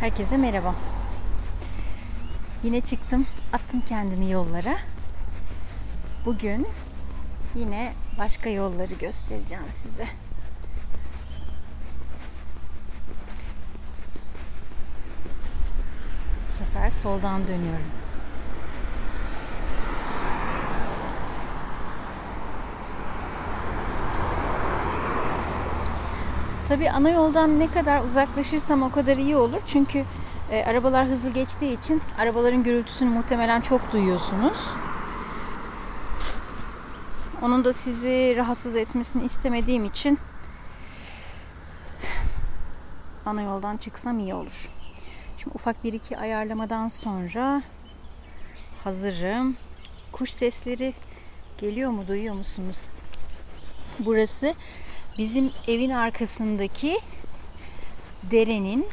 Herkese merhaba. Yine çıktım, attım kendimi yollara. Bugün yine başka yolları göstereceğim size. Bu sefer soldan dönüyorum. Tabii ana yoldan ne kadar uzaklaşırsam o kadar iyi olur. Çünkü e, arabalar hızlı geçtiği için arabaların gürültüsünü muhtemelen çok duyuyorsunuz. Onun da sizi rahatsız etmesini istemediğim için ana yoldan çıksam iyi olur. Şimdi ufak bir iki ayarlamadan sonra hazırım. Kuş sesleri geliyor mu? Duyuyor musunuz? Burası bizim evin arkasındaki derenin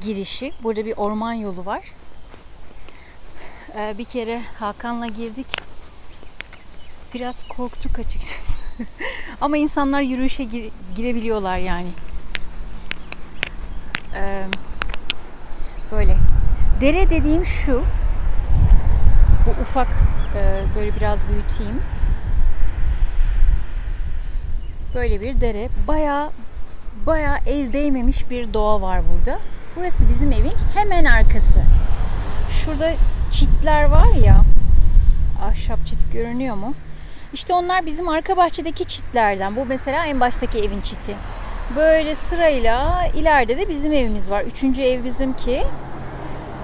girişi. Burada bir orman yolu var. Ee, bir kere Hakan'la girdik. Biraz korktuk açıkçası. Ama insanlar yürüyüşe gir- girebiliyorlar yani. Ee, böyle. Dere dediğim şu. Bu ufak e, böyle biraz büyüteyim. Böyle bir dere. Baya baya el değmemiş bir doğa var burada. Burası bizim evin hemen arkası. Şurada çitler var ya. Ahşap çit görünüyor mu? İşte onlar bizim arka bahçedeki çitlerden. Bu mesela en baştaki evin çiti. Böyle sırayla ileride de bizim evimiz var. Üçüncü ev bizimki.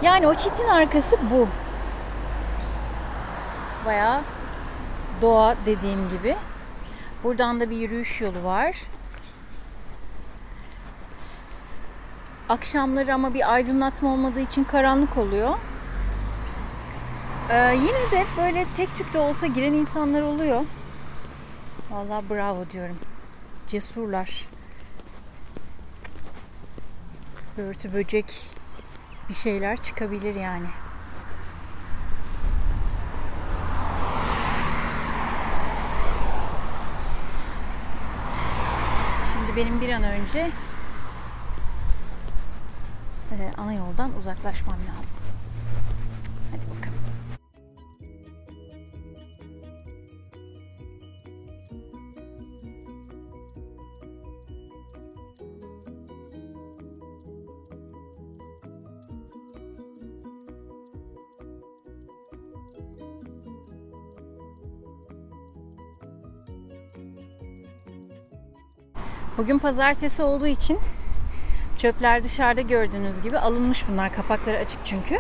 Yani o çitin arkası bu. Baya doğa dediğim gibi. Buradan da bir yürüyüş yolu var. Akşamları ama bir aydınlatma olmadığı için karanlık oluyor. Ee, yine de böyle tek tük de olsa giren insanlar oluyor. Vallahi bravo diyorum. Cesurlar. Börtü böcek bir şeyler çıkabilir yani. Şimdi benim bir an önce e, ana yoldan uzaklaşmam lazım. Hadi bakalım. Bugün pazartesi olduğu için çöpler dışarıda gördüğünüz gibi alınmış bunlar. Kapakları açık çünkü.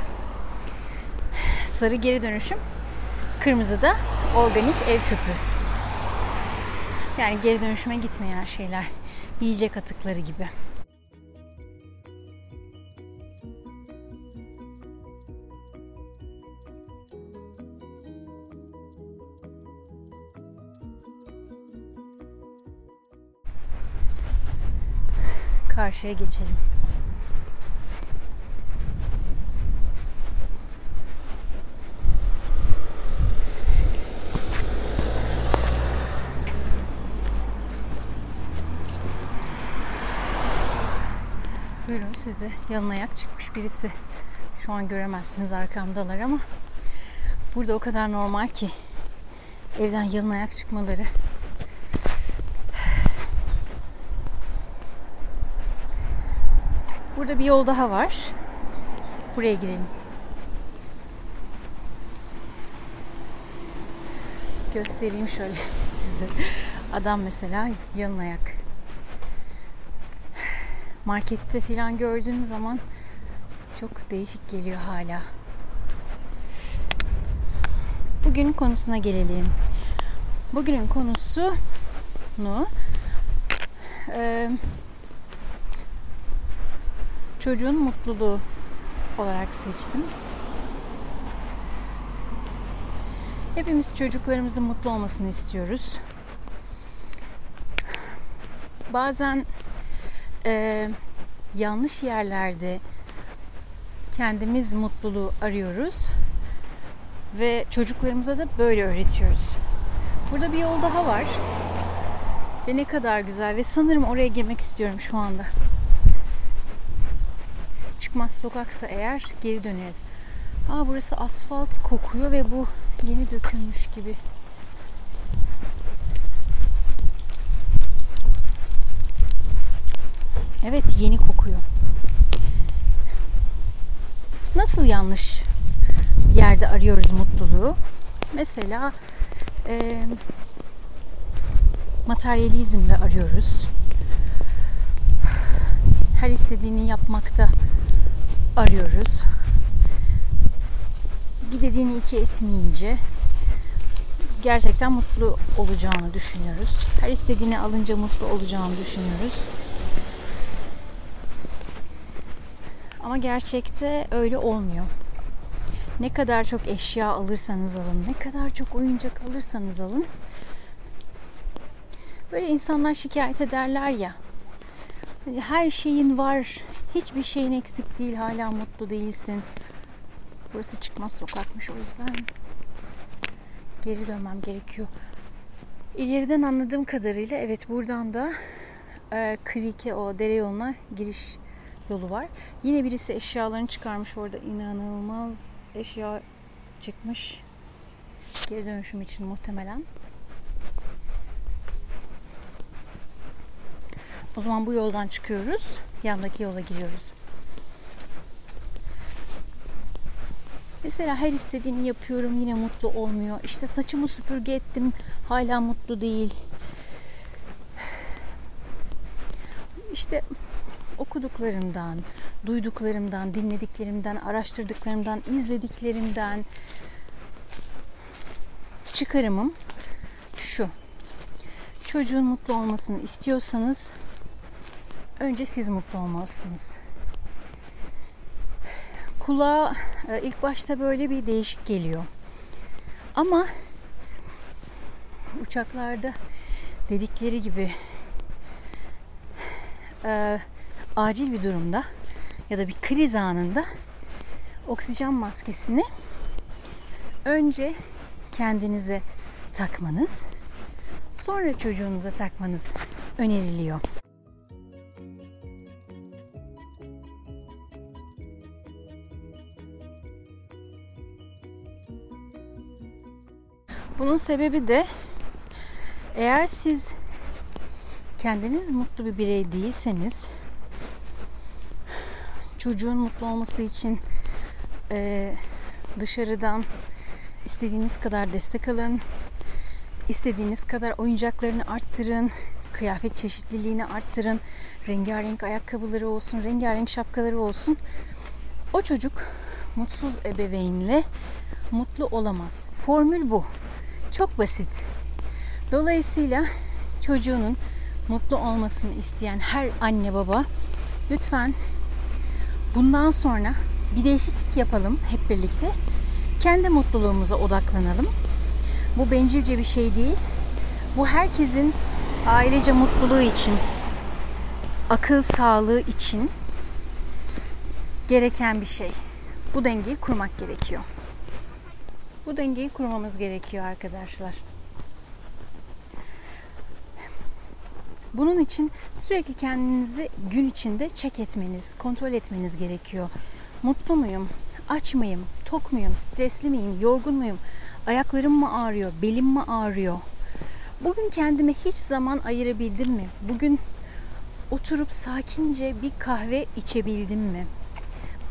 Sarı geri dönüşüm, kırmızı da organik ev çöpü. Yani geri dönüşüme gitmeyen şeyler. Yiyecek atıkları gibi. Karşıya geçelim. Buyurun size yalın ayak çıkmış birisi. Şu an göremezsiniz arkamdalar ama burada o kadar normal ki evden yalın ayak çıkmaları. Burada bir yol daha var. Buraya girelim. Göstereyim şöyle size. Adam mesela yalın ayak. Markette falan gördüğüm zaman çok değişik geliyor hala. Bugünün konusuna gelelim. Bugünün konusu nu e, çocuğun mutluluğu olarak seçtim. Hepimiz çocuklarımızın mutlu olmasını istiyoruz. Bazen e, yanlış yerlerde kendimiz mutluluğu arıyoruz ve çocuklarımıza da böyle öğretiyoruz. Burada bir yol daha var ve ne kadar güzel ve sanırım oraya girmek istiyorum şu anda. Çıkmaz sokaksa eğer geri döneriz. Aa burası asfalt kokuyor ve bu yeni dökülmüş gibi. Evet yeni kokuyor. Nasıl yanlış yerde arıyoruz mutluluğu? Mesela e, materyalizmle arıyoruz. Her istediğini yapmakta arıyoruz. Bir dediğini iki etmeyince gerçekten mutlu olacağını düşünüyoruz. Her istediğini alınca mutlu olacağını düşünüyoruz. Ama gerçekte öyle olmuyor. Ne kadar çok eşya alırsanız alın, ne kadar çok oyuncak alırsanız alın. Böyle insanlar şikayet ederler ya. Her şeyin var, hiçbir şeyin eksik değil, hala mutlu değilsin. Burası çıkmaz sokakmış o yüzden geri dönmem gerekiyor. İleriden anladığım kadarıyla evet buradan da e, Krike o dere yoluna giriş yolu var. Yine birisi eşyalarını çıkarmış orada inanılmaz eşya çıkmış. Geri dönüşüm için muhtemelen. O zaman bu yoldan çıkıyoruz. Yandaki yola giriyoruz. Mesela her istediğini yapıyorum yine mutlu olmuyor. İşte saçımı süpürge ettim hala mutlu değil. İşte okuduklarımdan, duyduklarımdan, dinlediklerimden, araştırdıklarımdan, izlediklerimden çıkarımım şu. Çocuğun mutlu olmasını istiyorsanız önce siz mutlu olmalısınız. Kulağa e, ilk başta böyle bir değişik geliyor. Ama uçaklarda dedikleri gibi e, acil bir durumda ya da bir kriz anında oksijen maskesini önce kendinize takmanız, sonra çocuğunuza takmanız öneriliyor. Bunun sebebi de eğer siz kendiniz mutlu bir birey değilseniz çocuğun mutlu olması için e, dışarıdan istediğiniz kadar destek alın. istediğiniz kadar oyuncaklarını arttırın. Kıyafet çeşitliliğini arttırın. Rengarenk ayakkabıları olsun, rengarenk şapkaları olsun. O çocuk mutsuz ebeveynle mutlu olamaz. Formül bu. Çok basit. Dolayısıyla çocuğunun mutlu olmasını isteyen her anne baba lütfen bundan sonra bir değişiklik yapalım hep birlikte. Kendi mutluluğumuza odaklanalım. Bu bencilce bir şey değil. Bu herkesin ailece mutluluğu için, akıl sağlığı için gereken bir şey. Bu dengeyi kurmak gerekiyor. Bu dengeyi kurmamız gerekiyor arkadaşlar. Bunun için sürekli kendinizi gün içinde çek etmeniz, kontrol etmeniz gerekiyor. Mutlu muyum? Aç mıyım? Tok muyum? Stresli miyim? Yorgun muyum? Ayaklarım mı ağrıyor? Belim mi ağrıyor? Bugün kendime hiç zaman ayırabildim mi? Bugün oturup sakince bir kahve içebildim mi?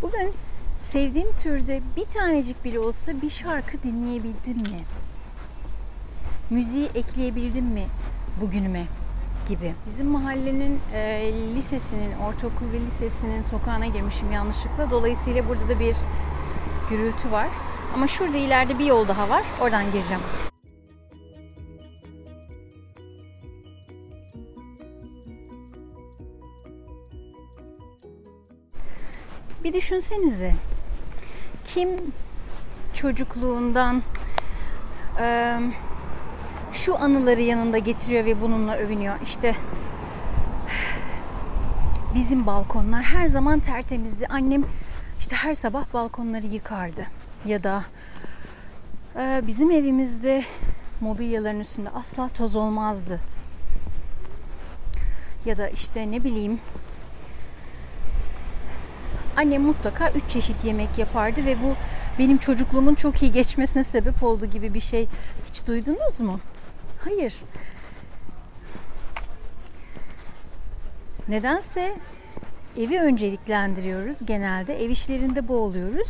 Bugün sevdiğim türde bir tanecik bile olsa bir şarkı dinleyebildim mi? Müziği ekleyebildim mi bugünüme? gibi. Bizim mahallenin e, lisesinin, ortaokul ve lisesinin sokağına girmişim yanlışlıkla. Dolayısıyla burada da bir gürültü var. Ama şurada ileride bir yol daha var. Oradan gireceğim. Bir düşünsenize. Kim çocukluğundan e, şu anıları yanında getiriyor ve bununla övünüyor. İşte bizim balkonlar her zaman tertemizdi. Annem işte her sabah balkonları yıkardı. Ya da e, bizim evimizde mobilyaların üstünde asla toz olmazdı. Ya da işte ne bileyim annem mutlaka üç çeşit yemek yapardı ve bu benim çocukluğumun çok iyi geçmesine sebep oldu gibi bir şey hiç duydunuz mu? Hayır. Nedense evi önceliklendiriyoruz genelde. Ev işlerinde boğuluyoruz.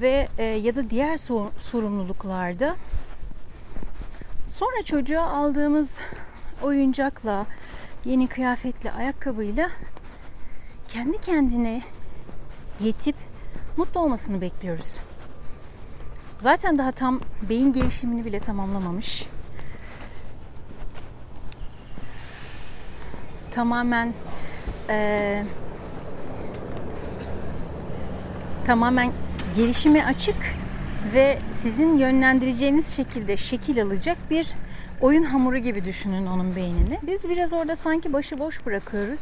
Ve e, ya da diğer sorumluluklarda sonra çocuğa aldığımız oyuncakla, yeni kıyafetle, ayakkabıyla kendi kendine yetip mutlu olmasını bekliyoruz. Zaten daha tam beyin gelişimini bile tamamlamamış. Tamamen e, tamamen gelişime açık ve sizin yönlendireceğiniz şekilde şekil alacak bir oyun hamuru gibi düşünün onun beynini. Biz biraz orada sanki başıboş bırakıyoruz.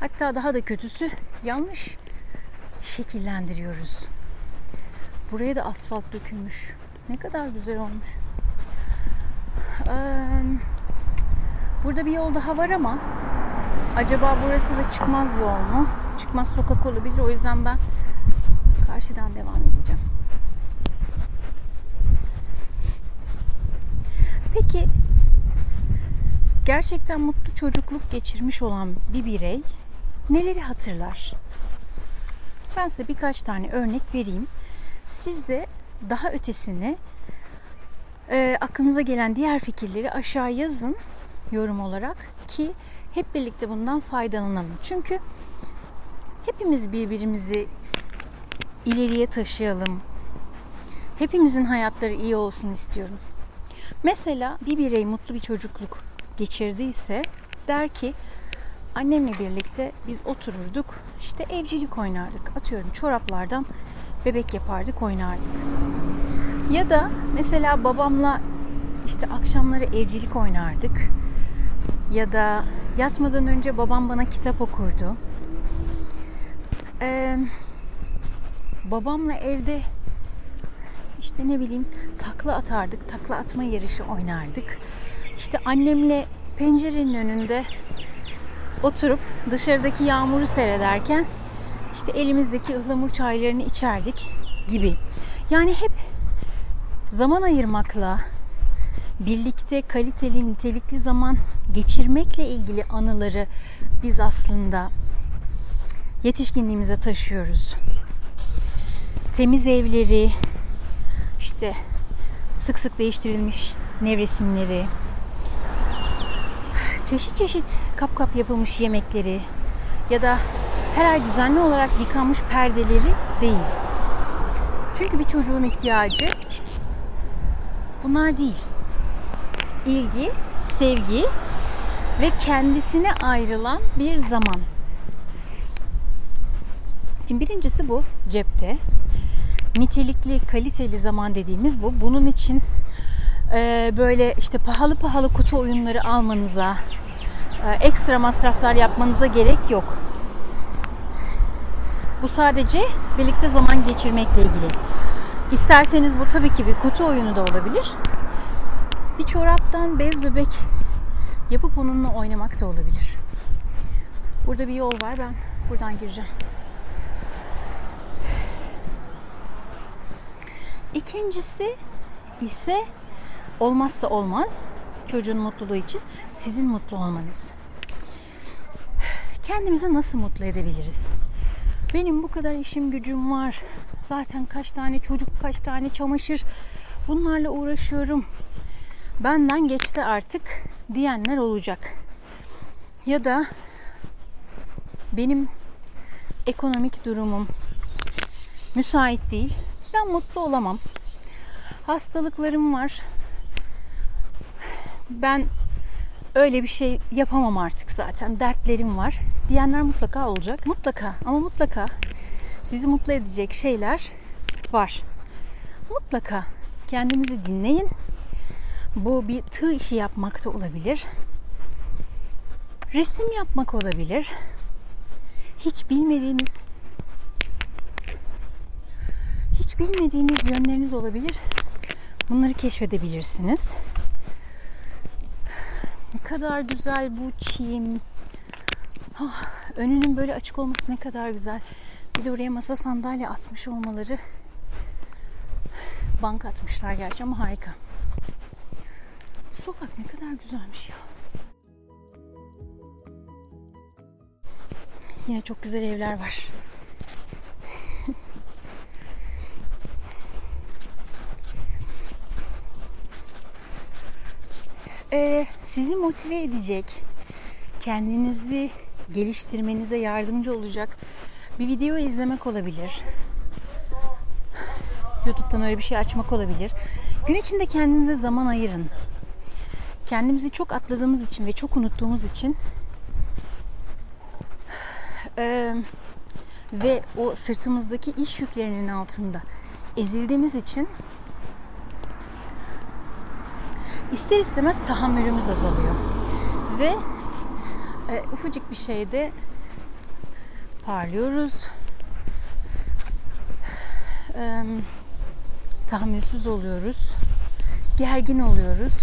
Hatta daha da kötüsü yanlış şekillendiriyoruz. Buraya da asfalt dökülmüş. Ne kadar güzel olmuş. burada bir yol daha var ama acaba burası da çıkmaz yol mu? Çıkmaz sokak olabilir. O yüzden ben karşıdan devam edeceğim. Peki gerçekten mutlu çocukluk geçirmiş olan bir birey neleri hatırlar? Ben size birkaç tane örnek vereyim. Siz de daha ötesini e, aklınıza gelen diğer fikirleri aşağı yazın yorum olarak ki hep birlikte bundan faydalanalım. Çünkü hepimiz birbirimizi ileriye taşıyalım. Hepimizin hayatları iyi olsun istiyorum. Mesela bir birey mutlu bir çocukluk geçirdiyse der ki annemle birlikte biz otururduk işte evcilik oynardık. Atıyorum çoraplardan bebek yapardık oynardık. Ya da mesela babamla işte akşamları evcilik oynardık. Ya da yatmadan önce babam bana kitap okurdu. Ee, babamla evde işte ne bileyim takla atardık. Takla atma yarışı oynardık. İşte annemle pencerenin önünde oturup dışarıdaki yağmuru seyrederken işte elimizdeki ıhlamur çaylarını içerdik gibi. Yani hep zaman ayırmakla birlikte kaliteli, nitelikli zaman geçirmekle ilgili anıları biz aslında yetişkinliğimize taşıyoruz. Temiz evleri, işte sık sık değiştirilmiş nevresimleri, çeşit çeşit kap kap yapılmış yemekleri ya da her ay düzenli olarak yıkanmış perdeleri değil. Çünkü bir çocuğun ihtiyacı bunlar değil. İlgi, sevgi ve kendisine ayrılan bir zaman. Şimdi birincisi bu cepte. Nitelikli, kaliteli zaman dediğimiz bu. Bunun için e, böyle işte pahalı pahalı kutu oyunları almanıza, ekstra masraflar yapmanıza gerek yok. Bu sadece birlikte zaman geçirmekle ilgili. İsterseniz bu tabii ki bir kutu oyunu da olabilir. Bir çoraptan bez bebek yapıp onunla oynamak da olabilir. Burada bir yol var. Ben buradan gireceğim. İkincisi ise olmazsa olmaz çocuğun mutluluğu için sizin mutlu olmanız. Kendimizi nasıl mutlu edebiliriz? Benim bu kadar işim gücüm var. Zaten kaç tane çocuk, kaç tane çamaşır bunlarla uğraşıyorum. Benden geçti artık diyenler olacak. Ya da benim ekonomik durumum müsait değil. Ben mutlu olamam. Hastalıklarım var. Ben öyle bir şey yapamam artık zaten. Dertlerim var diyenler mutlaka olacak. Mutlaka ama mutlaka sizi mutlu edecek şeyler var. Mutlaka kendinizi dinleyin. Bu bir tığ işi yapmak da olabilir. Resim yapmak olabilir. Hiç bilmediğiniz hiç bilmediğiniz yönleriniz olabilir. Bunları keşfedebilirsiniz. Ne kadar güzel bu çim. Oh, önünün böyle açık olması ne kadar güzel. Bir de oraya masa sandalye atmış olmaları bank atmışlar gerçi ama harika. Sokak ne kadar güzelmiş ya. Yine çok güzel evler var. Ee, sizi motive edecek, kendinizi geliştirmenize yardımcı olacak bir video izlemek olabilir. YouTube'dan öyle bir şey açmak olabilir. Gün içinde kendinize zaman ayırın. Kendimizi çok atladığımız için ve çok unuttuğumuz için e, ve o sırtımızdaki iş yüklerinin altında ezildiğimiz için ister istemez tahammülümüz azalıyor. Ve e, ufacık bir şeyde parlıyoruz. E, tahammülsüz oluyoruz. Gergin oluyoruz.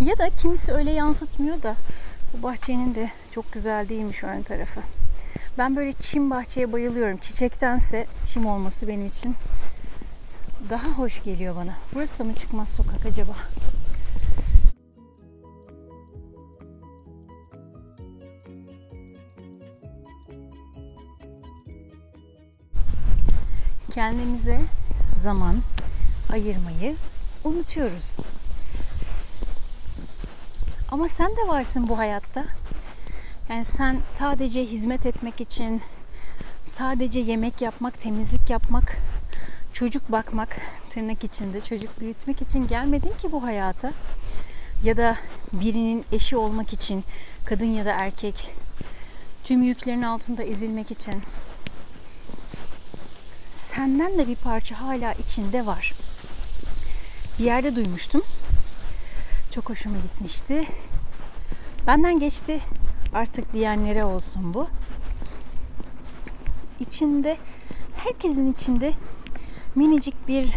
Ya da kimisi öyle yansıtmıyor da bu bahçenin de çok güzel değilmiş ön tarafı. Ben böyle çim bahçeye bayılıyorum. Çiçektense çim olması benim için daha hoş geliyor bana. Burası da mı çıkmaz sokak acaba? Kendimize zaman ayırmayı unutuyoruz. Ama sen de varsın bu hayatta. Yani sen sadece hizmet etmek için, sadece yemek yapmak, temizlik yapmak, çocuk bakmak, tırnak içinde çocuk büyütmek için gelmedin ki bu hayata. Ya da birinin eşi olmak için, kadın ya da erkek, tüm yüklerin altında ezilmek için. Senden de bir parça hala içinde var. Bir yerde duymuştum. Çok hoşuma gitmişti. Benden geçti artık diyenlere olsun bu. İçinde herkesin içinde minicik bir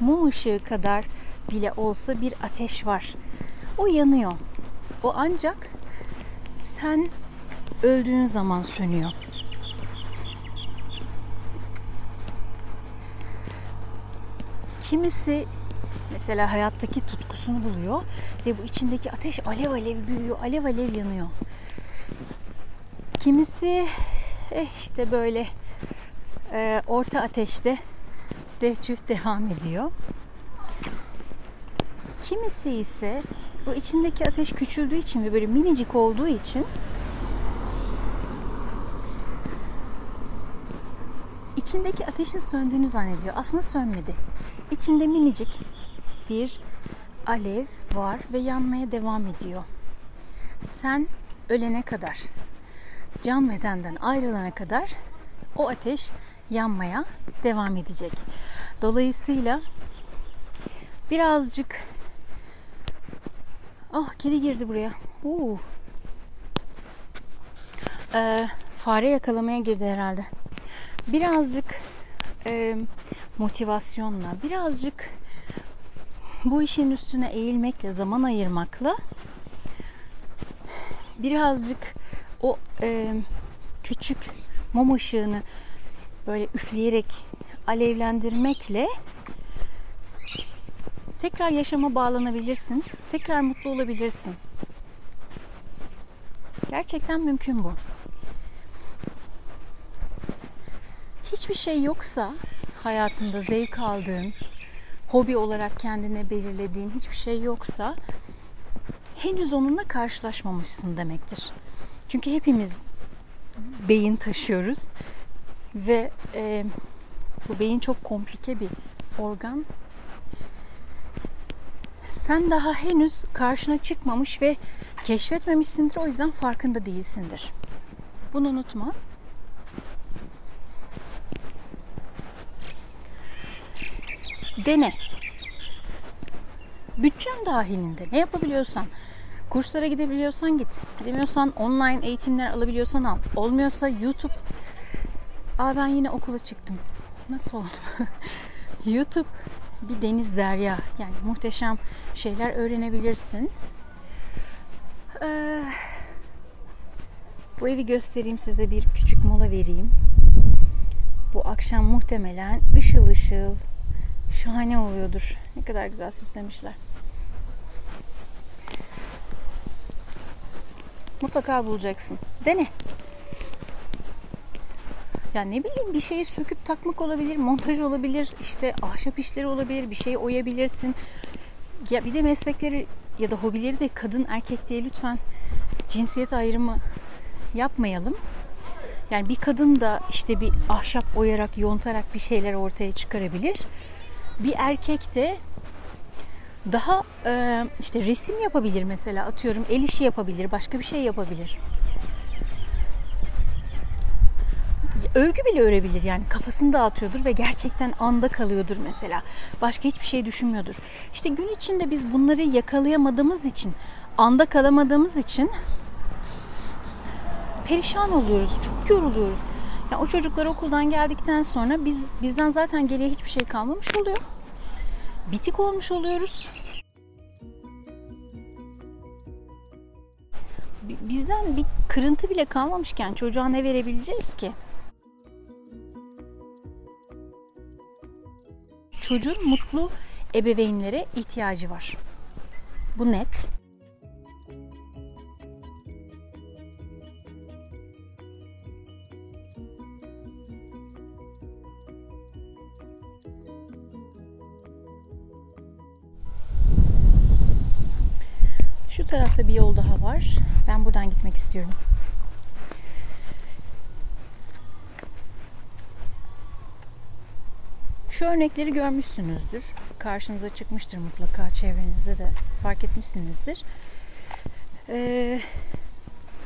mum ışığı kadar bile olsa bir ateş var. O yanıyor. O ancak sen öldüğün zaman sönüyor. Kimisi mesela hayattaki tutkusunu buluyor ve bu içindeki ateş alev alev büyüyor, alev alev yanıyor. Kimisi eh işte böyle e, orta ateşte dehçü devam ediyor. Kimisi ise bu içindeki ateş küçüldüğü için ve böyle minicik olduğu için içindeki ateşin söndüğünü zannediyor. Aslında sönmedi. İçinde minicik bir alev var ve yanmaya devam ediyor. Sen ölene kadar, can bedenden ayrılana kadar o ateş yanmaya devam edecek. Dolayısıyla birazcık Ah kedi girdi buraya. Oo. Ee, fare yakalamaya girdi herhalde. Birazcık e, motivasyonla, birazcık bu işin üstüne eğilmekle, zaman ayırmakla birazcık o e, küçük mum ışığını böyle üfleyerek alevlendirmekle tekrar yaşama bağlanabilirsin. Tekrar mutlu olabilirsin. Gerçekten mümkün bu. Hiçbir şey yoksa hayatında zevk aldığın, hobi olarak kendine belirlediğin hiçbir şey yoksa henüz onunla karşılaşmamışsın demektir. Çünkü hepimiz beyin taşıyoruz ve e, bu beyin çok komplike bir organ. Sen daha henüz karşına çıkmamış ve keşfetmemişsindir o yüzden farkında değilsindir. Bunu unutma. Dene. Bütçen dahilinde ne yapabiliyorsan. Kurslara gidebiliyorsan git. Gidemiyorsan online eğitimler alabiliyorsan al. Olmuyorsa YouTube. Aa ben yine okula çıktım. Nasıl oldu? YouTube bir deniz derya. Yani muhteşem şeyler öğrenebilirsin. Ee, bu evi göstereyim size bir küçük mola vereyim. bu akşam muhtemelen ışıl ışıl şahane oluyordur. Ne kadar güzel süslemişler. Mutlaka bulacaksın. Dene. Ya ne bileyim bir şeyi söküp takmak olabilir, montaj olabilir, işte ahşap işleri olabilir, bir şey oyabilirsin. Ya bir de meslekleri ya da hobileri de kadın erkek diye lütfen cinsiyet ayrımı yapmayalım. Yani bir kadın da işte bir ahşap oyarak, yontarak bir şeyler ortaya çıkarabilir. Bir erkek de daha işte resim yapabilir mesela atıyorum el işi yapabilir, başka bir şey yapabilir. Örgü bile örebilir yani kafasını dağıtıyordur ve gerçekten anda kalıyordur mesela. Başka hiçbir şey düşünmüyordur. İşte gün içinde biz bunları yakalayamadığımız için, anda kalamadığımız için perişan oluyoruz, çok yoruluyoruz. Yani o çocuklar okuldan geldikten sonra biz bizden zaten geriye hiçbir şey kalmamış oluyor. Bitik olmuş oluyoruz. Bizden bir kırıntı bile kalmamışken çocuğa ne verebileceğiz ki? Çocuğun mutlu ebeveynlere ihtiyacı var. Bu net. Şu tarafta bir yol daha var. Ben buradan gitmek istiyorum. Şu örnekleri görmüşsünüzdür. Karşınıza çıkmıştır mutlaka çevrenizde de fark etmişsinizdir. Ee,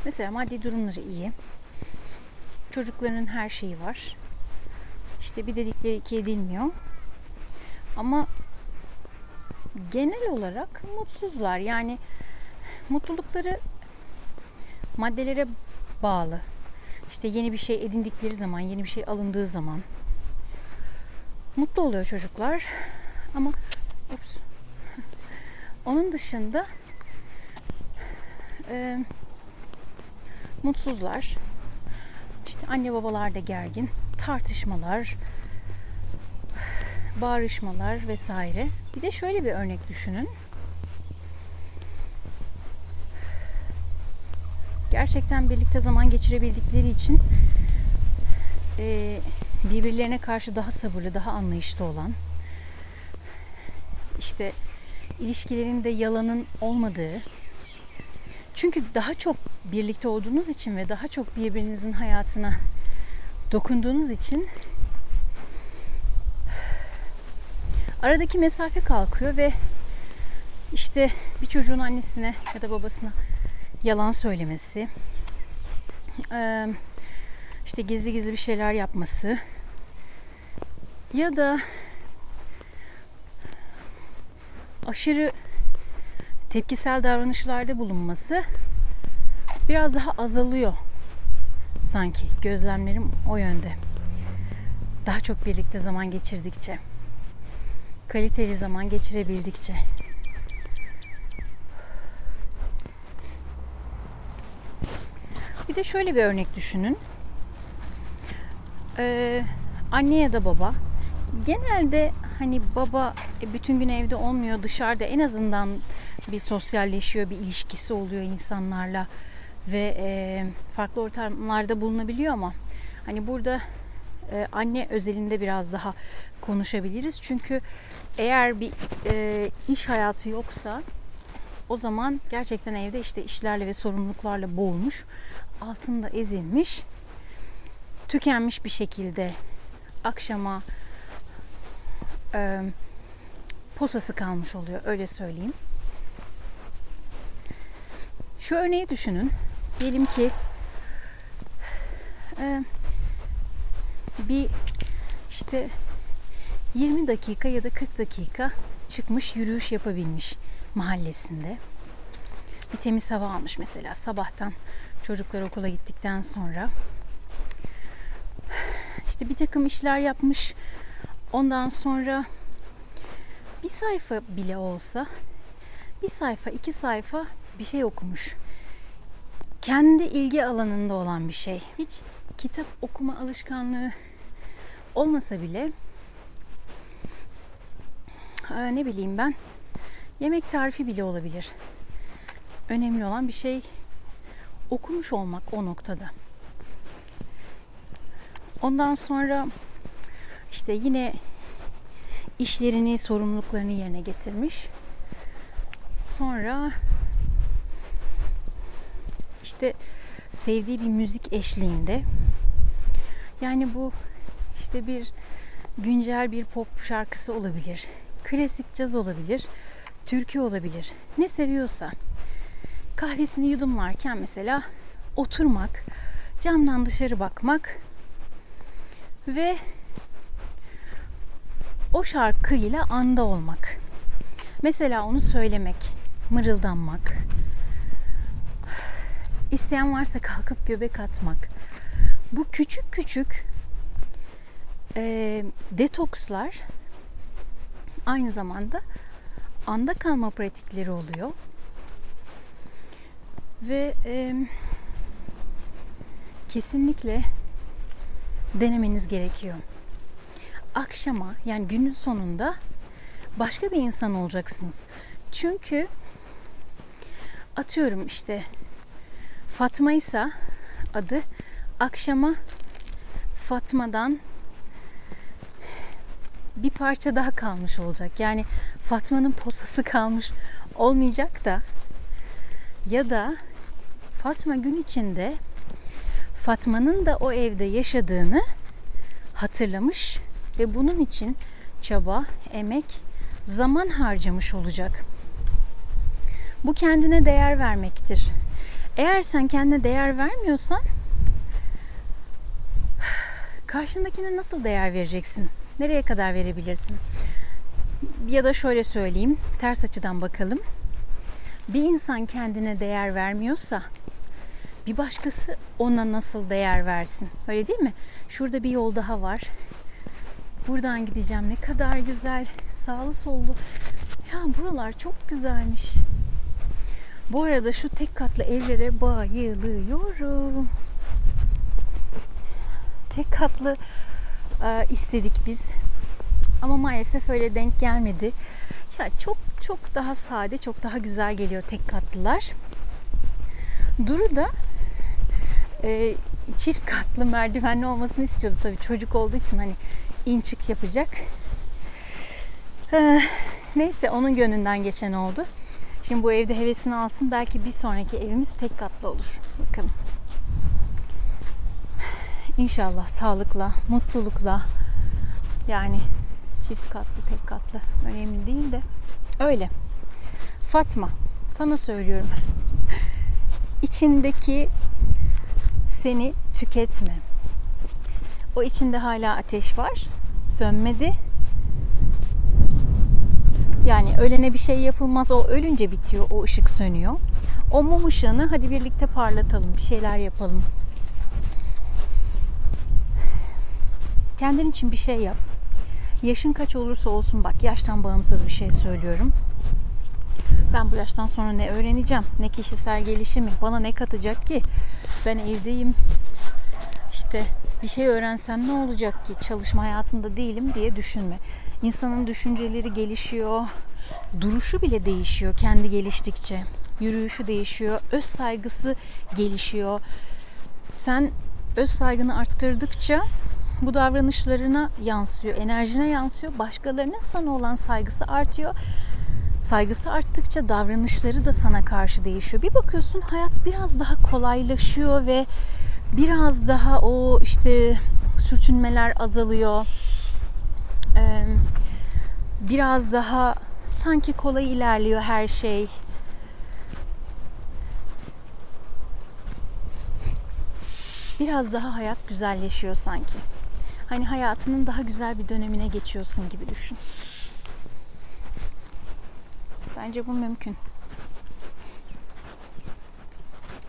mesela maddi durumları iyi. Çocukların her şeyi var. İşte bir dedikleri iki edilmiyor. Ama genel olarak mutsuzlar. Yani mutlulukları maddelere bağlı. İşte yeni bir şey edindikleri zaman, yeni bir şey alındığı zaman mutlu oluyor çocuklar. Ama ups, onun dışında e, mutsuzlar. İşte anne babalar da gergin. Tartışmalar, bağrışmalar vesaire. Bir de şöyle bir örnek düşünün. Gerçekten birlikte zaman geçirebildikleri için e, birbirlerine karşı daha sabırlı, daha anlayışlı olan, işte ilişkilerinde yalanın olmadığı, çünkü daha çok birlikte olduğunuz için ve daha çok birbirinizin hayatına dokunduğunuz için aradaki mesafe kalkıyor ve işte bir çocuğun annesine ya da babasına yalan söylemesi, işte gizli gizli bir şeyler yapması ya da aşırı tepkisel davranışlarda bulunması biraz daha azalıyor sanki gözlemlerim o yönde. Daha çok birlikte zaman geçirdikçe, kaliteli zaman geçirebildikçe. Bir de şöyle bir örnek düşünün. Ee, anne ya da baba. Genelde hani baba e, bütün gün evde olmuyor dışarıda en azından bir sosyalleşiyor bir ilişkisi oluyor insanlarla ve e, farklı ortamlarda bulunabiliyor ama hani burada e, anne özelinde biraz daha konuşabiliriz. Çünkü eğer bir e, iş hayatı yoksa o zaman gerçekten evde işte işlerle ve sorumluluklarla boğulmuş altında ezilmiş tükenmiş bir şekilde akşama e, posası kalmış oluyor öyle söyleyeyim. Şu örneği düşünün. Diyelim ki e, bir işte 20 dakika ya da 40 dakika çıkmış yürüyüş yapabilmiş mahallesinde. Bir temiz hava almış mesela sabahtan çocuklar okula gittikten sonra işte bir takım işler yapmış. Ondan sonra bir sayfa bile olsa bir sayfa, iki sayfa bir şey okumuş. Kendi ilgi alanında olan bir şey. Hiç kitap okuma alışkanlığı olmasa bile e, ne bileyim ben yemek tarifi bile olabilir. Önemli olan bir şey okumuş olmak o noktada. Ondan sonra işte yine işlerini, sorumluluklarını yerine getirmiş. Sonra işte sevdiği bir müzik eşliğinde yani bu işte bir güncel bir pop şarkısı olabilir. Klasik caz olabilir. Türkü olabilir. Ne seviyorsa. Kahvesini yudumlarken mesela oturmak, camdan dışarı bakmak ve o şarkıyla anda olmak. Mesela onu söylemek, mırıldanmak. İsteyen varsa kalkıp göbek atmak. Bu küçük küçük e, detokslar aynı zamanda anda kalma pratikleri oluyor. Ve e, kesinlikle denemeniz gerekiyor. Akşama yani günün sonunda başka bir insan olacaksınız. Çünkü atıyorum işte Fatma ise adı akşama Fatma'dan bir parça daha kalmış olacak. Yani Fatma'nın posası kalmış olmayacak da ya da Fatma gün içinde Fatma'nın da o evde yaşadığını hatırlamış ve bunun için çaba, emek, zaman harcamış olacak. Bu kendine değer vermektir. Eğer sen kendine değer vermiyorsan karşındakine nasıl değer vereceksin? Nereye kadar verebilirsin? Ya da şöyle söyleyeyim, ters açıdan bakalım. Bir insan kendine değer vermiyorsa bir başkası ona nasıl değer versin? Öyle değil mi? Şurada bir yol daha var. Buradan gideceğim. Ne kadar güzel. Sağlı sollu. Ya buralar çok güzelmiş. Bu arada şu tek katlı evlere bayılıyorum. Tek katlı e, istedik biz. Ama maalesef öyle denk gelmedi. Ya çok çok daha sade, çok daha güzel geliyor tek katlılar. Duru da e, çift katlı merdivenli olmasını istiyordu tabii çocuk olduğu için hani in çık yapacak. Ee, neyse onun gönlünden geçen oldu. Şimdi bu evde hevesini alsın. Belki bir sonraki evimiz tek katlı olur. Bakalım. İnşallah sağlıkla, mutlulukla yani çift katlı, tek katlı önemli değil de öyle. Fatma sana söylüyorum. İçindeki seni tüketme. O içinde hala ateş var. Sönmedi. Yani ölene bir şey yapılmaz. O ölünce bitiyor. O ışık sönüyor. O mum ışığını hadi birlikte parlatalım. Bir şeyler yapalım. Kendin için bir şey yap. Yaşın kaç olursa olsun bak yaştan bağımsız bir şey söylüyorum. Ben bu yaştan sonra ne öğreneceğim? Ne kişisel gelişimi? Bana ne katacak ki? Ben evdeyim. İşte bir şey öğrensem ne olacak ki? Çalışma hayatında değilim diye düşünme. İnsanın düşünceleri gelişiyor. Duruşu bile değişiyor kendi geliştikçe. Yürüyüşü değişiyor. Öz saygısı gelişiyor. Sen öz saygını arttırdıkça bu davranışlarına yansıyor, enerjine yansıyor. Başkalarının sana olan saygısı artıyor. Saygısı arttıkça davranışları da sana karşı değişiyor. Bir bakıyorsun hayat biraz daha kolaylaşıyor ve biraz daha o işte sürtünmeler azalıyor. Biraz daha sanki kolay ilerliyor her şey. Biraz daha hayat güzelleşiyor sanki. Hani hayatının daha güzel bir dönemine geçiyorsun gibi düşün. Bence bu mümkün.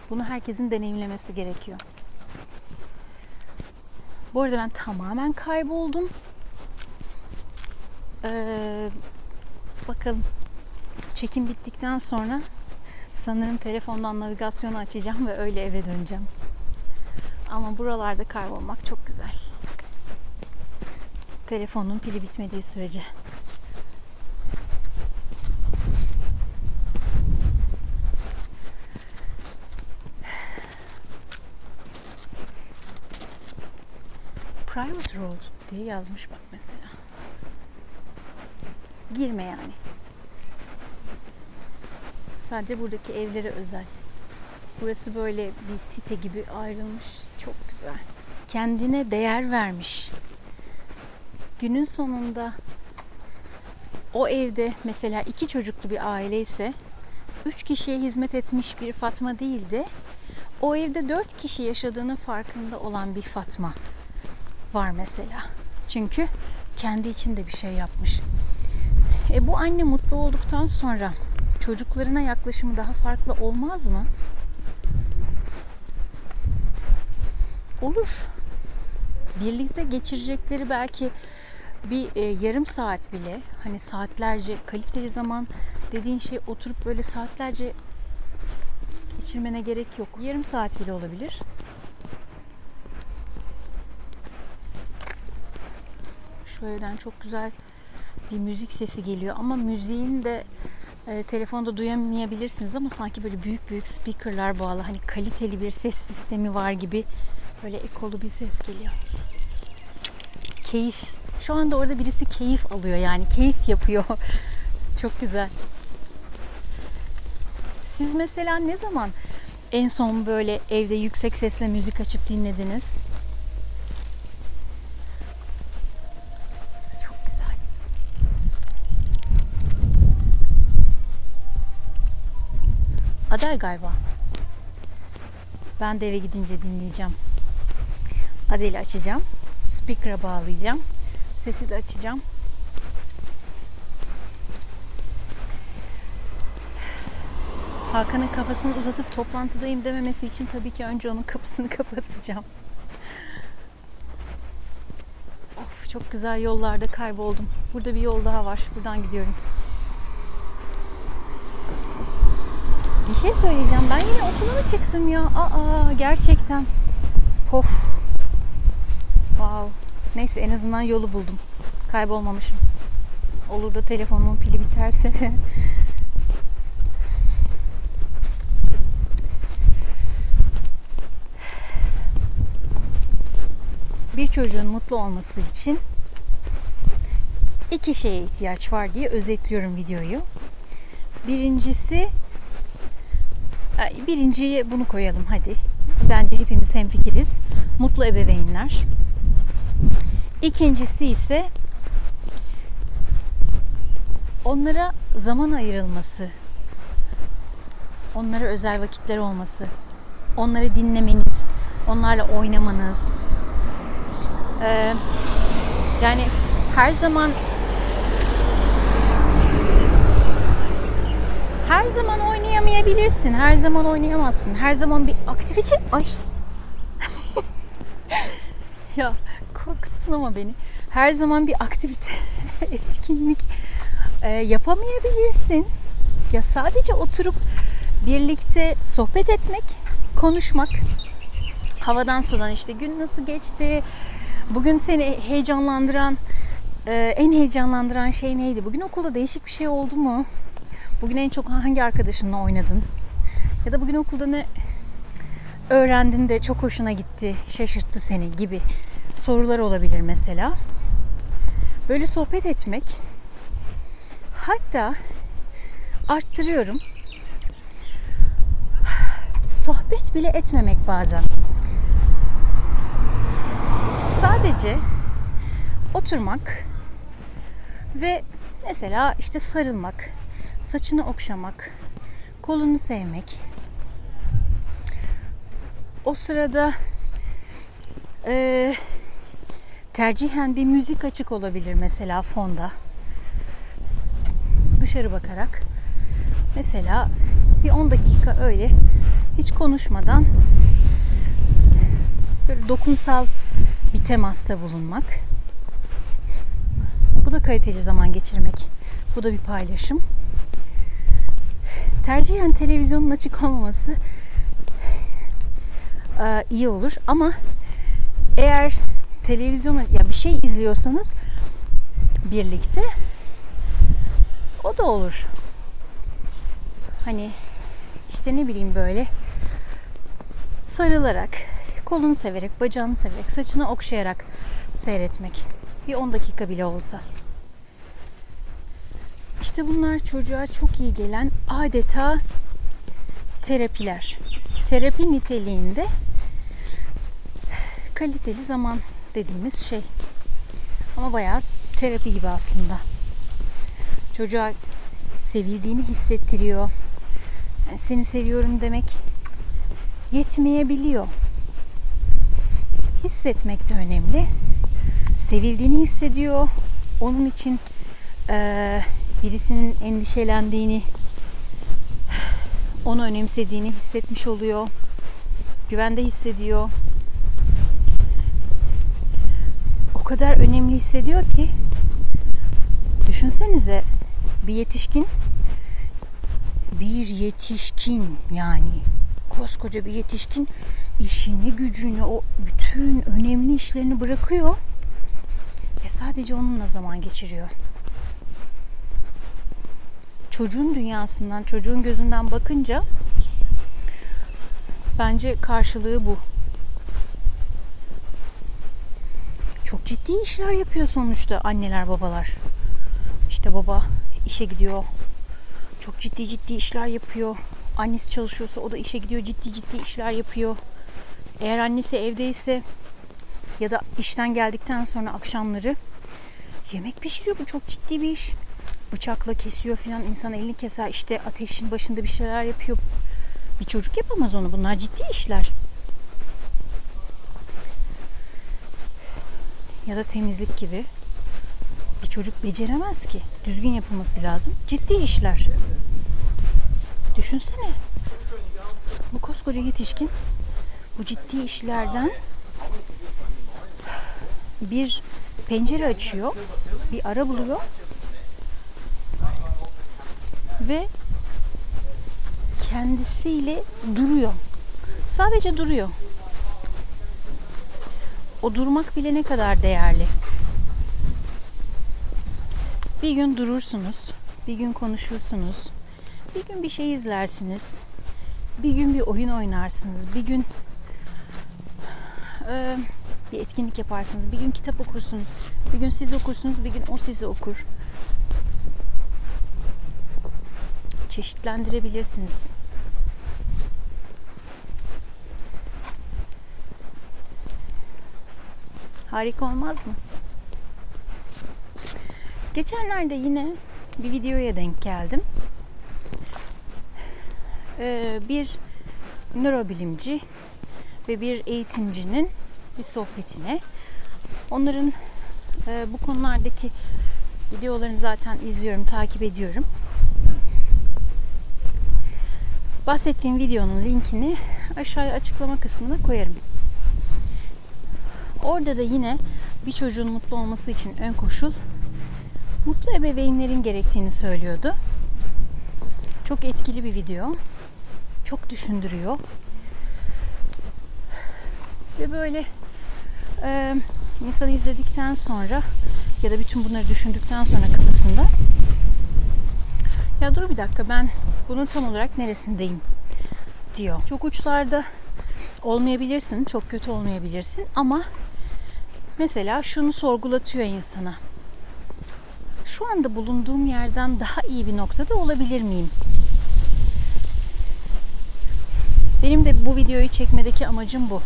Bunu herkesin deneyimlemesi gerekiyor. Bu arada ben tamamen kayboldum. Ee, bakalım. Çekim bittikten sonra sanırım telefondan navigasyonu açacağım ve öyle eve döneceğim. Ama buralarda kaybolmak çok güzel. Telefonun pili bitmediği sürece. Road diye yazmış bak mesela. Girme yani. Sadece buradaki evlere özel. Burası böyle bir site gibi ayrılmış. Çok güzel. Kendine değer vermiş. Günün sonunda o evde mesela iki çocuklu bir aile ise üç kişiye hizmet etmiş bir Fatma değildi. O evde dört kişi yaşadığının farkında olan bir Fatma var mesela. Çünkü kendi içinde bir şey yapmış. E bu anne mutlu olduktan sonra çocuklarına yaklaşımı daha farklı olmaz mı? Olur. Birlikte geçirecekleri belki bir e, yarım saat bile hani saatlerce kaliteli zaman dediğin şey oturup böyle saatlerce geçirmene gerek yok. Yarım saat bile olabilir. Şu evden çok güzel bir müzik sesi geliyor ama müziğin de e, telefonda duyamayabilirsiniz ama sanki böyle büyük büyük speakerlar bağlı hani kaliteli bir ses sistemi var gibi böyle ekolu bir ses geliyor. Keyif. Şu anda orada birisi keyif alıyor yani keyif yapıyor. Çok güzel. Siz mesela ne zaman en son böyle evde yüksek sesle müzik açıp dinlediniz? Adel galiba. Ben de eve gidince dinleyeceğim. Adel'i açacağım. Speaker'a bağlayacağım. Sesi de açacağım. Hakan'ın kafasını uzatıp toplantıdayım dememesi için tabii ki önce onun kapısını kapatacağım. Of çok güzel yollarda kayboldum. Burada bir yol daha var. Buradan gidiyorum. Bir şey söyleyeceğim. Ben yine okula mı çıktım ya? Aa gerçekten. Of. Wow. Neyse en azından yolu buldum. Kaybolmamışım. Olur da telefonumun pili biterse bir çocuğun mutlu olması için iki şeye ihtiyaç var diye özetliyorum videoyu. Birincisi birinciye bunu koyalım hadi. Bence hepimiz hemfikiriz. Mutlu ebeveynler. İkincisi ise onlara zaman ayrılması. Onlara özel vakitler olması. Onları dinlemeniz, onlarla oynamanız. Ee, yani her zaman her zaman oynayamayabilirsin. Her zaman oynayamazsın. Her zaman bir aktivite... Ay. ya korkuttun ama beni. Her zaman bir aktivite, etkinlik e, yapamayabilirsin. Ya sadece oturup birlikte sohbet etmek, konuşmak, havadan sudan işte gün nasıl geçti, bugün seni heyecanlandıran, e, en heyecanlandıran şey neydi? Bugün okulda değişik bir şey oldu mu? Bugün en çok hangi arkadaşınla oynadın? Ya da bugün okulda ne öğrendin de çok hoşuna gitti, şaşırttı seni gibi sorular olabilir mesela. Böyle sohbet etmek hatta arttırıyorum. Sohbet bile etmemek bazen. Sadece oturmak ve mesela işte sarılmak, saçını okşamak, kolunu sevmek. O sırada e, tercihen bir müzik açık olabilir mesela fonda. Dışarı bakarak. Mesela bir 10 dakika öyle hiç konuşmadan böyle dokunsal bir temasta bulunmak. Bu da kaliteli zaman geçirmek. Bu da bir paylaşım. Tercihen televizyonun açık olmaması iyi olur ama eğer televizyonu ya bir şey izliyorsanız birlikte o da olur. Hani işte ne bileyim böyle sarılarak, kolunu severek, bacağını severek, saçını okşayarak seyretmek. Bir 10 dakika bile olsa. İşte bunlar çocuğa çok iyi gelen adeta terapiler. Terapi niteliğinde kaliteli zaman dediğimiz şey. Ama bayağı terapi gibi aslında. Çocuğa sevildiğini hissettiriyor. Yani seni seviyorum demek yetmeyebiliyor. Hissetmek de önemli. Sevildiğini hissediyor. Onun için e, birisinin endişelendiğini, onu önemsediğini hissetmiş oluyor. Güvende hissediyor. O kadar önemli hissediyor ki düşünsenize bir yetişkin bir yetişkin yani koskoca bir yetişkin işini gücünü o bütün önemli işlerini bırakıyor ve sadece onunla zaman geçiriyor. Çocuğun dünyasından, çocuğun gözünden bakınca bence karşılığı bu. Çok ciddi işler yapıyor sonuçta anneler babalar. İşte baba işe gidiyor. Çok ciddi ciddi işler yapıyor. Annesi çalışıyorsa o da işe gidiyor ciddi ciddi işler yapıyor. Eğer annesi evdeyse ya da işten geldikten sonra akşamları yemek pişiriyor. Bu çok ciddi bir iş. Bıçakla kesiyor filan. insan elini keser. işte ateşin başında bir şeyler yapıyor. Bir çocuk yapamaz onu. Bunlar ciddi işler. Ya da temizlik gibi. Bir çocuk beceremez ki. Düzgün yapılması lazım. Ciddi işler. Düşünsene. Bu koskoca yetişkin bu ciddi işlerden bir pencere açıyor, bir ara buluyor ve kendisiyle duruyor. Sadece duruyor. O durmak bile ne kadar değerli. Bir gün durursunuz, bir gün konuşursunuz, bir gün bir şey izlersiniz, bir gün bir oyun oynarsınız, bir gün e, bir etkinlik yaparsınız, bir gün kitap okursunuz, bir gün siz okursunuz, bir gün o sizi okur. Çeşitlendirebilirsiniz. Harika olmaz mı? Geçenlerde yine bir videoya denk geldim. Ee, bir nörobilimci ve bir eğitimcinin bir sohbetine. Onların e, bu konulardaki videolarını zaten izliyorum, takip ediyorum. Bahsettiğim videonun linkini aşağıya açıklama kısmına koyarım. Orada da yine bir çocuğun mutlu olması için ön koşul mutlu ebeveynlerin gerektiğini söylüyordu. Çok etkili bir video. Çok düşündürüyor. Ve böyle e, insanı izledikten sonra ya da bütün bunları düşündükten sonra kafasında ya dur bir dakika ben bunun tam olarak neresindeyim diyor. Çok uçlarda olmayabilirsin, çok kötü olmayabilirsin ama mesela şunu sorgulatıyor insana. Şu anda bulunduğum yerden daha iyi bir noktada olabilir miyim? Benim de bu videoyu çekmedeki amacım bu.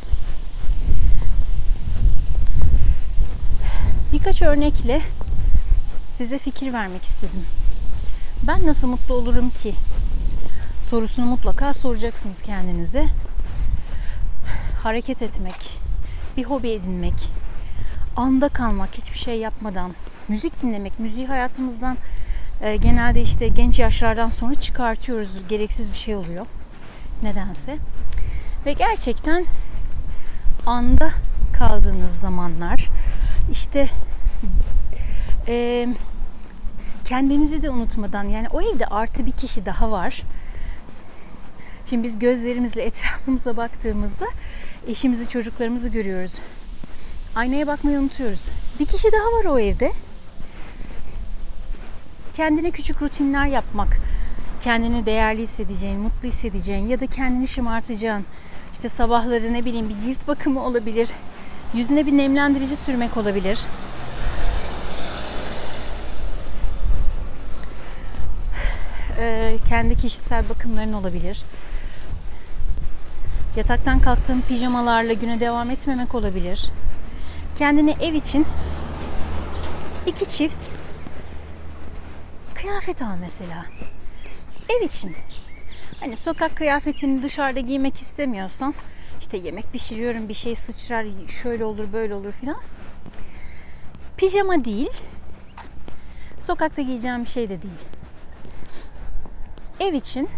Birkaç örnekle size fikir vermek istedim. Ben nasıl mutlu olurum ki? Sorusunu mutlaka soracaksınız kendinize. Hareket etmek, bir hobi edinmek, anda kalmak, hiçbir şey yapmadan, müzik dinlemek, müziği hayatımızdan e, genelde işte genç yaşlardan sonra çıkartıyoruz. Gereksiz bir şey oluyor. Nedense. Ve gerçekten anda kaldığınız zamanlar işte e, kendinizi de unutmadan yani o evde artı bir kişi daha var. Şimdi biz gözlerimizle etrafımıza baktığımızda eşimizi, çocuklarımızı görüyoruz. Aynaya bakmayı unutuyoruz. Bir kişi daha var o evde. kendine küçük rutinler yapmak. Kendini değerli hissedeceğin, mutlu hissedeceğin ya da kendini şımartacağın. İşte sabahları ne bileyim bir cilt bakımı olabilir. Yüzüne bir nemlendirici sürmek olabilir. Ee, kendi kişisel bakımların olabilir. Yataktan kalktığın pijamalarla güne devam etmemek olabilir. Kendine ev için iki çift kıyafet al mesela. Ev için. Hani sokak kıyafetini dışarıda giymek istemiyorsan işte yemek pişiriyorum bir şey sıçrar şöyle olur böyle olur filan. Pijama değil. Sokakta giyeceğim bir şey de değil. Ev için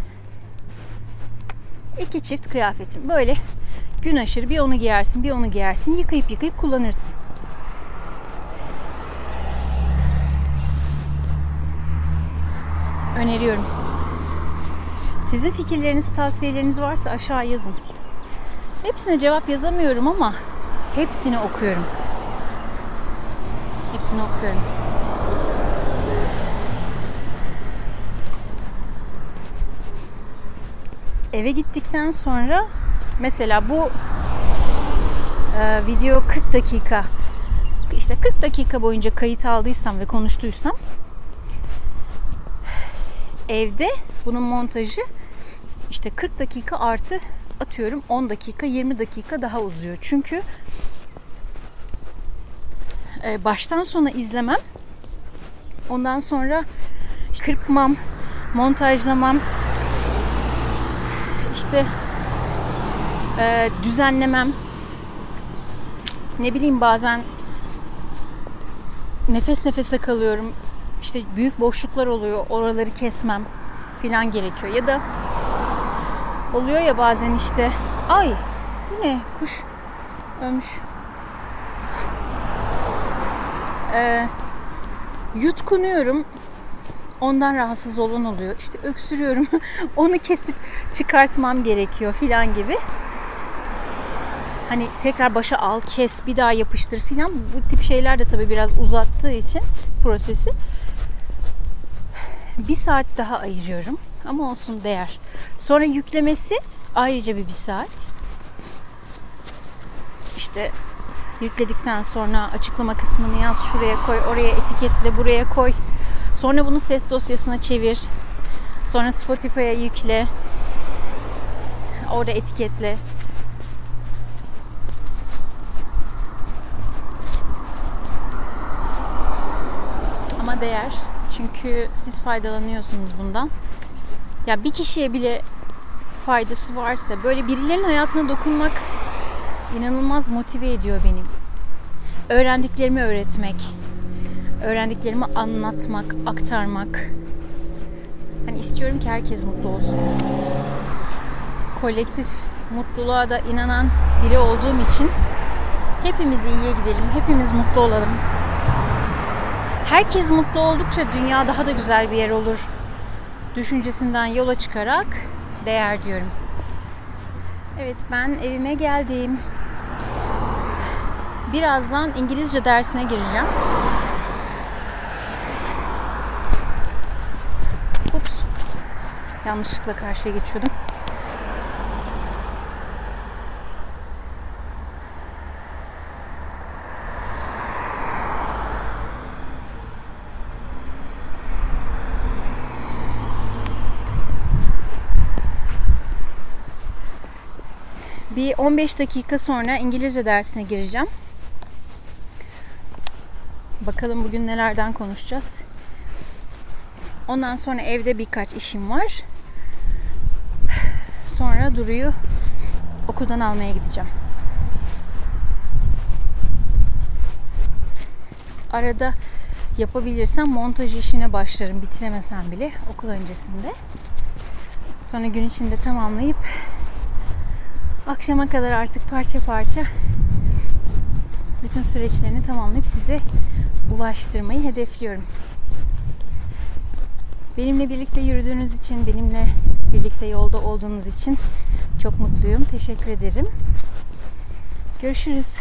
iki çift kıyafetim. Böyle gün aşırı bir onu giyersin bir onu giyersin yıkayıp yıkayıp kullanırsın. Öneriyorum. Sizin fikirleriniz, tavsiyeleriniz varsa aşağı yazın. Hepsine cevap yazamıyorum ama hepsini okuyorum. Hepsini okuyorum. Eve gittikten sonra mesela bu e, video 40 dakika işte 40 dakika boyunca kayıt aldıysam ve konuştuysam evde bunun montajı işte 40 dakika artı atıyorum 10 dakika 20 dakika daha uzuyor. Çünkü e, baştan sona izlemem ondan sonra kırpmam montajlamam işte e, düzenlemem. Ne bileyim bazen nefes nefese kalıyorum. İşte büyük boşluklar oluyor oraları kesmem filan gerekiyor. Ya da oluyor ya bazen işte ay bu ne? Kuş ölmüş. Ee, yutkunuyorum ondan rahatsız olan oluyor işte öksürüyorum onu kesip çıkartmam gerekiyor filan gibi hani tekrar başa al kes bir daha yapıştır filan bu tip şeyler de tabii biraz uzattığı için prosesi bir saat daha ayırıyorum ama olsun değer. Sonra yüklemesi ayrıca bir bir saat. İşte yükledikten sonra açıklama kısmını yaz, şuraya koy, oraya etiketle, buraya koy. Sonra bunu ses dosyasına çevir. Sonra Spotify'a yükle. Orada etiketle. Ama değer. Çünkü siz faydalanıyorsunuz bundan. Ya bir kişiye bile faydası varsa böyle birilerinin hayatına dokunmak inanılmaz motive ediyor beni. Öğrendiklerimi öğretmek, öğrendiklerimi anlatmak, aktarmak. Hani istiyorum ki herkes mutlu olsun. Kolektif mutluluğa da inanan biri olduğum için hepimiz iyiye gidelim, hepimiz mutlu olalım. Herkes mutlu oldukça dünya daha da güzel bir yer olur düşüncesinden yola çıkarak değer diyorum. Evet ben evime geldim. Birazdan İngilizce dersine gireceğim. Ups. Yanlışlıkla karşıya geçiyordum. Bir 15 dakika sonra İngilizce dersine gireceğim. Bakalım bugün nelerden konuşacağız. Ondan sonra evde birkaç işim var. Sonra Duru'yu okuldan almaya gideceğim. Arada yapabilirsem montaj işine başlarım bitiremesem bile okul öncesinde. Sonra gün içinde tamamlayıp akşama kadar artık parça parça bütün süreçlerini tamamlayıp size ulaştırmayı hedefliyorum. Benimle birlikte yürüdüğünüz için, benimle birlikte yolda olduğunuz için çok mutluyum. Teşekkür ederim. Görüşürüz.